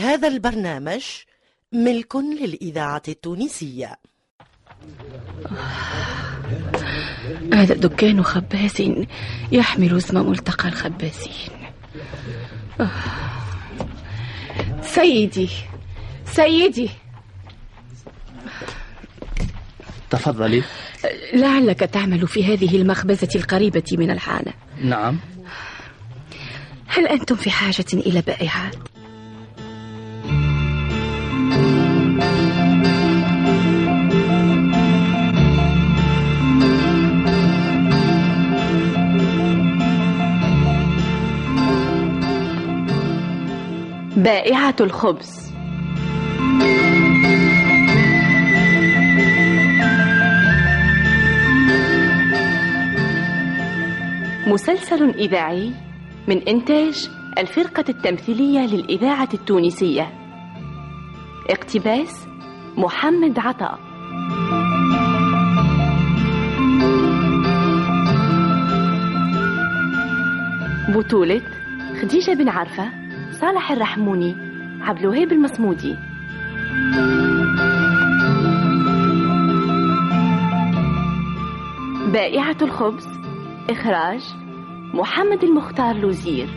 هذا البرنامج ملك للإذاعة التونسية. هذا دكان خباز يحمل اسم ملتقى الخبازين. آه. سيدي سيدي. تفضلي. لعلك تعمل في هذه المخبزة القريبة من الحانة. نعم. هل أنتم في حاجة إلى بائعات؟ بائعة الخبز. مسلسل إذاعي من إنتاج الفرقة التمثيلية للإذاعة التونسية. اقتباس محمد عطاء بطولة خديجة بن عرفة صالح الرحموني عبد الوهاب المصمودي. بائعة الخبز إخراج محمد المختار لوزير.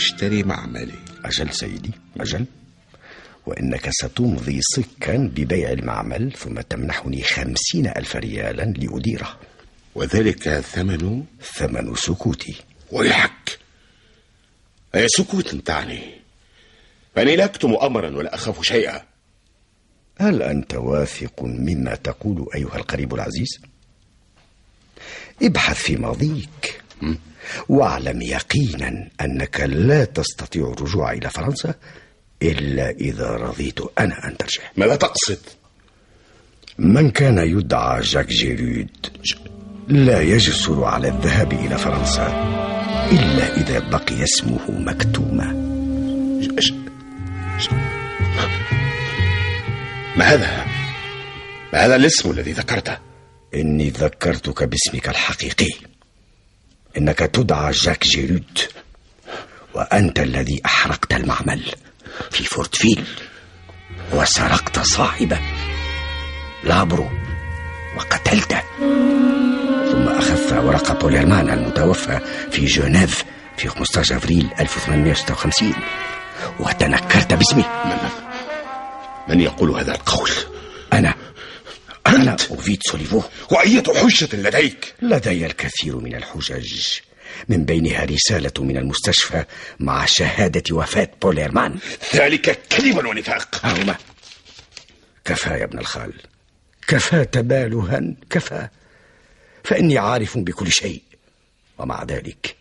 تشتري معملي. أجل سيدي أجل. وإنك ستمضي صكا ببيع المعمل ثم تمنحني خمسين ألف ريالا لأديره. وذلك ثمن؟ ثمن سكوتي. ويحك. أي سكوت تعني؟ فأني لا أكتم أمرا ولا أخاف شيئا. هل أنت واثق مما تقول أيها القريب العزيز؟ ابحث في ماضيك. واعلم يقينا أنك لا تستطيع الرجوع إلى فرنسا إلا إذا رضيت أنا أن ترجع ماذا تقصد؟ من كان يدعى جاك جيرود لا يجسر على الذهاب إلى فرنسا إلا إذا بقي اسمه مكتوما. ما هذا؟ ما هذا الاسم الذي ذكرته؟ إني ذكرتك باسمك الحقيقي إنك تدعى جاك جيرود وأنت الذي أحرقت المعمل في فورتفيل وسرقت صاحبه. لابرو وقتلته. ثم أخذت ورقة بول هرمان المتوفى في جنيف في 15 أفريل 1856 وتنكرت باسمي من, من يقول هذا القول؟ أنا أنا أوفيد سوليفو وأية حجة لديك؟ لدي الكثير من الحجج. من بينها رسالة من المستشفى مع شهادة وفاة بوليرمان ذلك كذب ونفاق. هما كفى يا ابن الخال. كفى تبالها. كفى. فإني عارف بكل شيء. ومع ذلك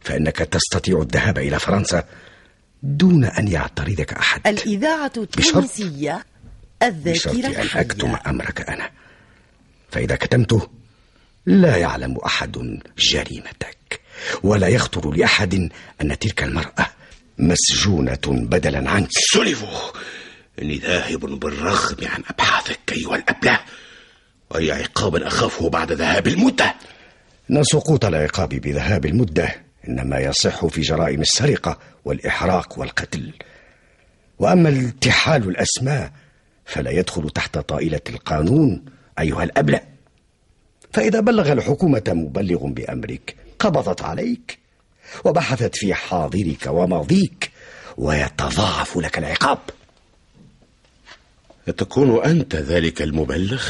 فإنك تستطيع الذهاب إلى فرنسا دون أن يعترضك أحد. الإذاعة التونسية الذاكرة بشرط أن أكتم أمرك أنا. فإذا كتمته لا يعلم أحد جريمتك ولا يخطر لأحد أن تلك المرأة مسجونة بدلا عنك سوليفو إني ذاهب بالرغم عن أبحاثك أيها الأبله وأي عقاب أخافه بعد ذهاب المدة. إن سقوط العقاب بذهاب المدة إنما يصح في جرائم السرقة والإحراق والقتل. وأما التحال الأسماء فلا يدخل تحت طائلة القانون أيها الأبلة. فإذا بلغ الحكومة مبلغ بأمرك قبضت عليك وبحثت في حاضرك وماضيك ويتضاعف لك العقاب. تكون أنت ذلك المبلغ؟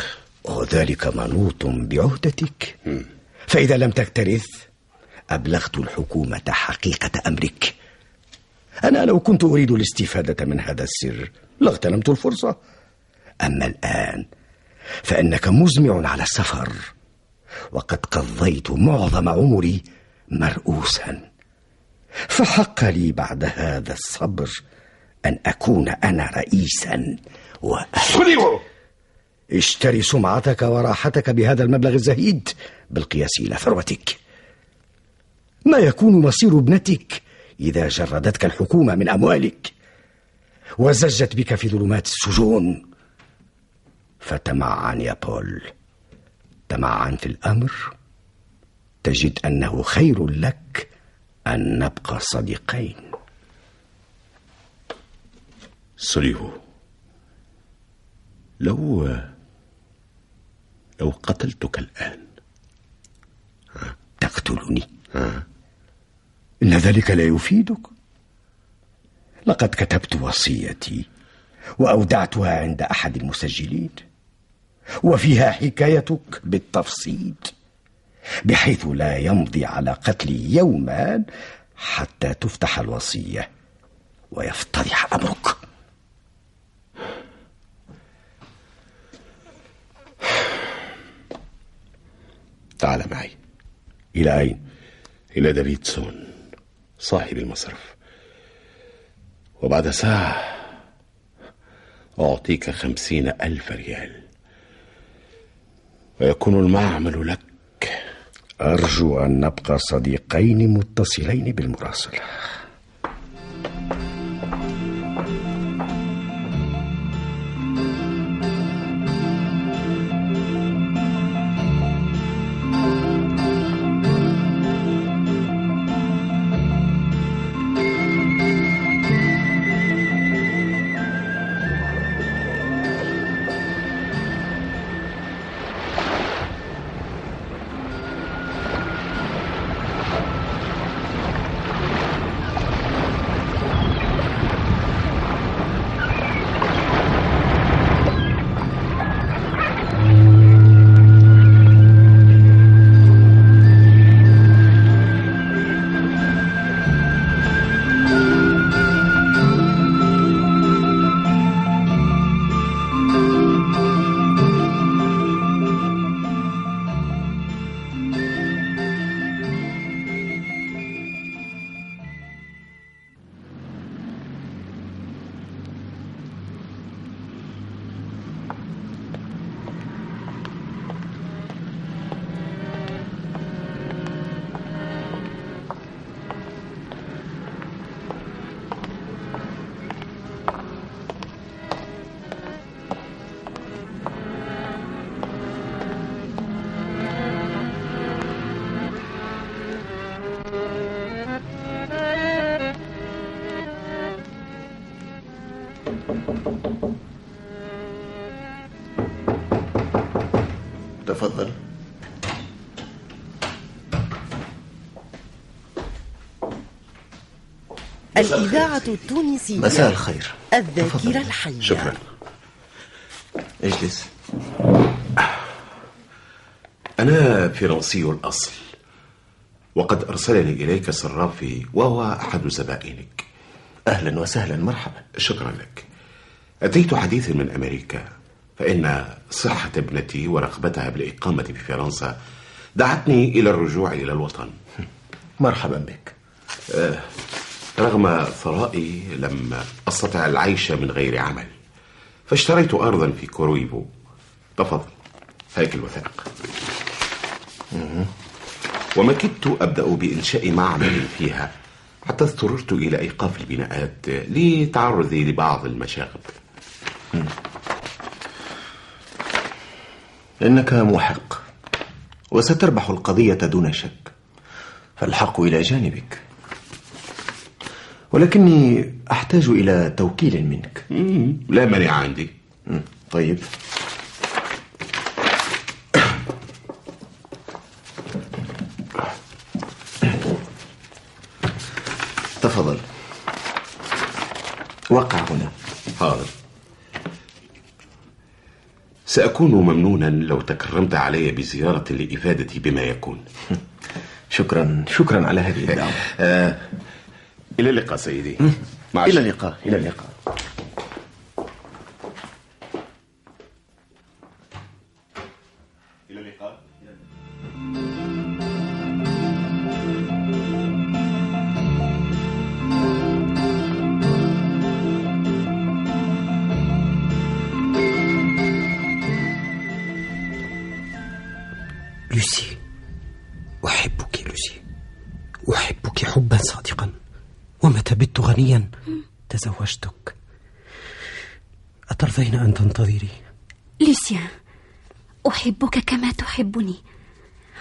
وذلك منوط بعهدتك. فإذا لم تكترث أبلغت الحكومة حقيقة أمرك. أنا لو كنت أريد الاستفادة من هذا السر لاغتنمت الفرصة. أما الآن فإنك مزمع على السفر وقد قضيت معظم عمري مرؤوسا. فحق لي بعد هذا الصبر أن أكون أنا رئيسا و... سوليفو اشتري سمعتك وراحتك بهذا المبلغ الزهيد بالقياس إلى ثروتك. ما يكون مصير ابنتك إذا جردتك الحكومة من أموالك وزجت بك في ظلمات السجون. فتمعن يا بول. تمعن في الأمر تجد أنه خير لك أن نبقى صديقين. سوليهو لو لو قتلتك الآن. تقتلني؟ إن ذلك لا يفيدك. لقد كتبت وصيتي وأودعتها عند أحد المسجلين. وفيها حكايتك. بالتفصيل. بحيث لا يمضي على قتلي يوما حتى تفتح الوصية ويفتضح أمرك. تعال معي. إلى أين؟ إلى دافيدسون صاحب المصرف. وبعد ساعة أعطيك خمسين ألف ريال. ويكون المعمل لك. أرجو أن نبقى صديقين متصلين بالمراسلة. تفضل. الإذاعة التونسية مساء الخير. الذاكرة. الحية. شكرا. اجلس. أنا فرنسي الأصل. وقد أرسلني إليك صرافي وهو أحد زبائنك. أهلا وسهلا مرحبا. شكرا لك. أتيت حديثا من أمريكا فإن صحة ابنتي ورغبتها بالإقامة في فرنسا دعتني إلى الرجوع إلى الوطن. مرحبا بك. رغم ثرائي لم أستطع العيش من غير عمل فاشتريت أرضا في كورويبو تفضل هيك الوثائق. وما كدت أبدأ بإنشاء معمل فيها حتى اضطررت إلى إيقاف البناءات لتعرضي لبعض المشاغب. إنك محق وستربح القضية دون شك فالحق إلى جانبك. ولكني أحتاج إلى توكيل منك. لا مانع عندي. طيب. تفضل. وقع هنا. حاضر. سأكون ممنونا لو تكرمت علي بزيارة لإفادتي بما يكون. شكرا شكرا على هذه الدعوة. إلى اللقاء سيدي. مع إلى. اللقاء إلى اللقاء. غنيا تزوجتك أترضين أن تنتظري؟ لوسيان أحبك كما تحبني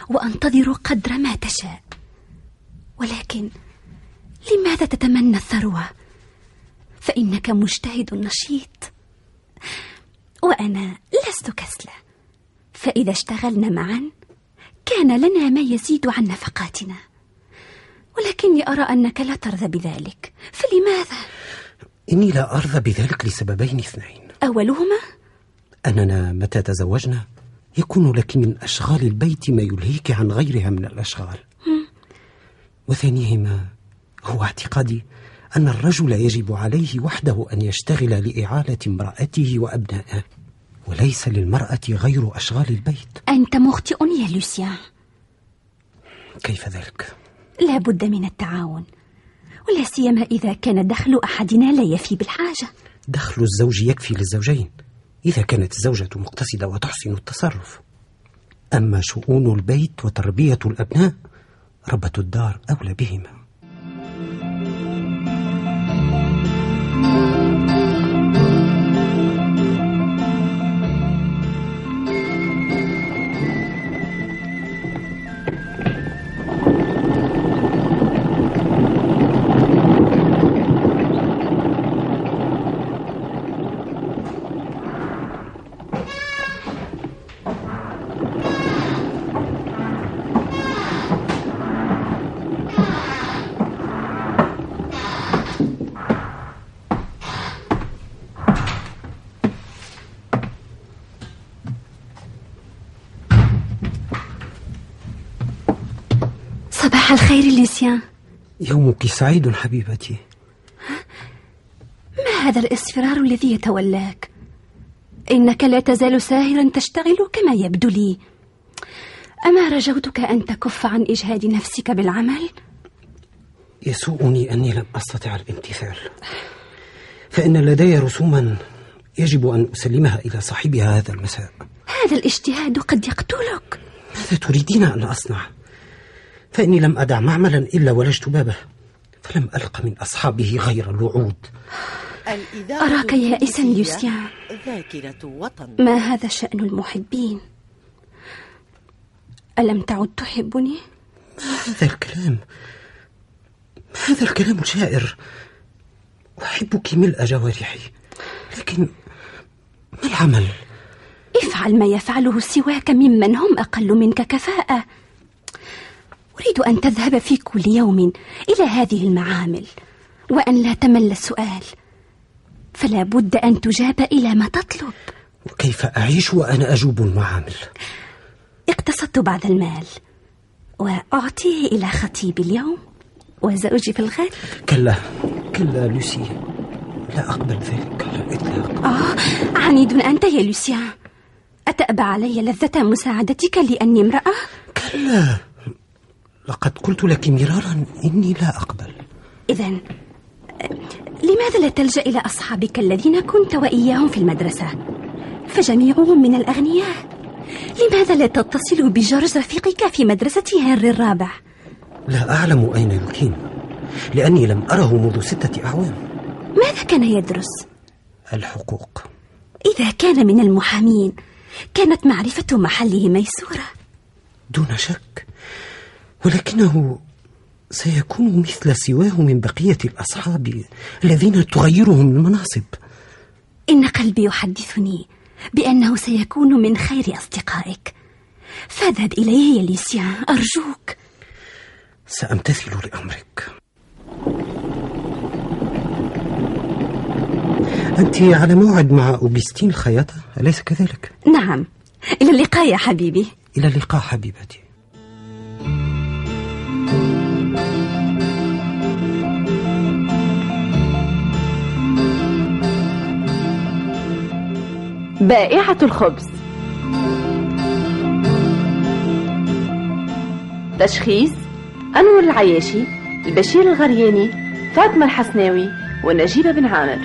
وأنتظر قدر ما تشاء ولكن لماذا تتمنى الثروة؟ فإنك مجتهد نشيط وأنا لست كسلة فإذا اشتغلنا معا كان لنا ما يزيد عن نفقاتنا ولكني أرى أنك لا ترضى بذلك. فلماذا؟ إني لا أرضى بذلك لسببين اثنين. أولهما؟ أننا متى تزوجنا؟ يكون لك من أشغال البيت ما يلهيك عن غيرها من الأشغال. وثانيهما هو اعتقادي أن الرجل يجب عليه وحده أن يشتغل لإعالة امرأته وأبنائه وليس للمرأة غير أشغال البيت. أنت مخطئ يا لوسيان. كيف ذلك؟ لا بد من التعاون ولا سيما إذا كان دخل أحدنا لا يفي بالحاجة. دخل الزوج يكفي للزوجين إذا كانت الزوجة مقتصدة وتحسن التصرف. أما شؤون البيت وتربية الأبناء ربة الدار أولى بهما. صباح الخير لوسيان يومك سعيد حبيبتي. ما هذا الإصفرار الذي يتولاك؟ إنك لا تزال ساهرا تشتغل كما يبدو لي. أما رجوتك أن تكف عن إجهاد نفسك بالعمل؟ يسوءني أني لم أستطع الامتثال. فإن لدي رسوما يجب أن أسلمها إلى صاحبها هذا المساء. هذا الاجتهاد قد يقتلك. ماذا تريدين أن أصنع؟ فإني لم أدع معملا إلا ولجت بابه فلم ألق من أصحابه غير الوعود. أراك يائسا وطن. ما هذا شأن المحبين؟ ألم تعد تحبني؟ هذا الكلام هذا الكلام الجائر أحبك ملء جوارحي لكن ما العمل؟ افعل ما يفعله سواك ممن هم أقل منك كفاءة. أريد أن تذهب في كل يوم إلى هذه المعامل وأن لا تمل السؤال. فلا بد أن تجاب إلى ما تطلب. وكيف أعيش وأنا أجوب المعامل؟ اقتصدت بعض المال وأعطيه إلى خطيبي اليوم وزوجي في الغد. كلا كلا لوسي لا أقبل ذلك. على الإطلاق آه عنيد أنت يا لوسيان. أتأبى علي لذة مساعدتك لأني امرأة؟ كلا. لقد قلت لك مرارا إني لا أقبل إذا لماذا لا تلجأ إلى أصحابك الذين كنت وإياهم في المدرسة؟ فجميعهم من الأغنياء لماذا لا تتصل بجورج رفيقك في مدرسة هنري الرابع؟ لا أعلم أين يقيم لأني لم أره منذ ستة أعوام ماذا كان يدرس؟ الحقوق إذا كان من المحامين كانت معرفة محله ميسورة دون شك ولكنه سيكون مثل سواه من بقية الأصحاب الذين تغيرهم المناصب. إن قلبي يحدثني بأنه سيكون من خير أصدقائك. فاذهب إليه يا ليسيان أرجوك. سأمتثل لأمرك. أنت على موعد مع أوغستين الخياطة أليس كذلك؟ نعم. إلى اللقاء يا حبيبي. إلى اللقاء حبيبتي. بائعة الخبز. تشخيص أنور العياشي البشير الغرياني فاطمة الحسناوي ونجيبة بن عامر.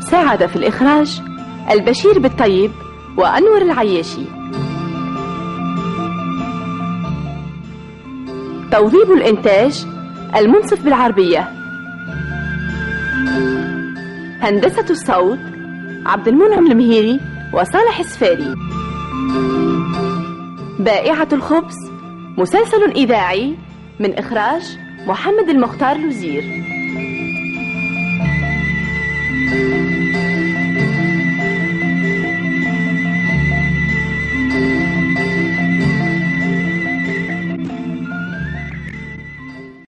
ساعد في الإخراج البشير بالطيب وأنور العياشي. توظيب الإنتاج المنصف بالعربية. هندسة الصوت عبد المنعم المهيري وصالح السفاري. بائعة الخبز مسلسل إذاعي من إخراج محمد المختار لوزير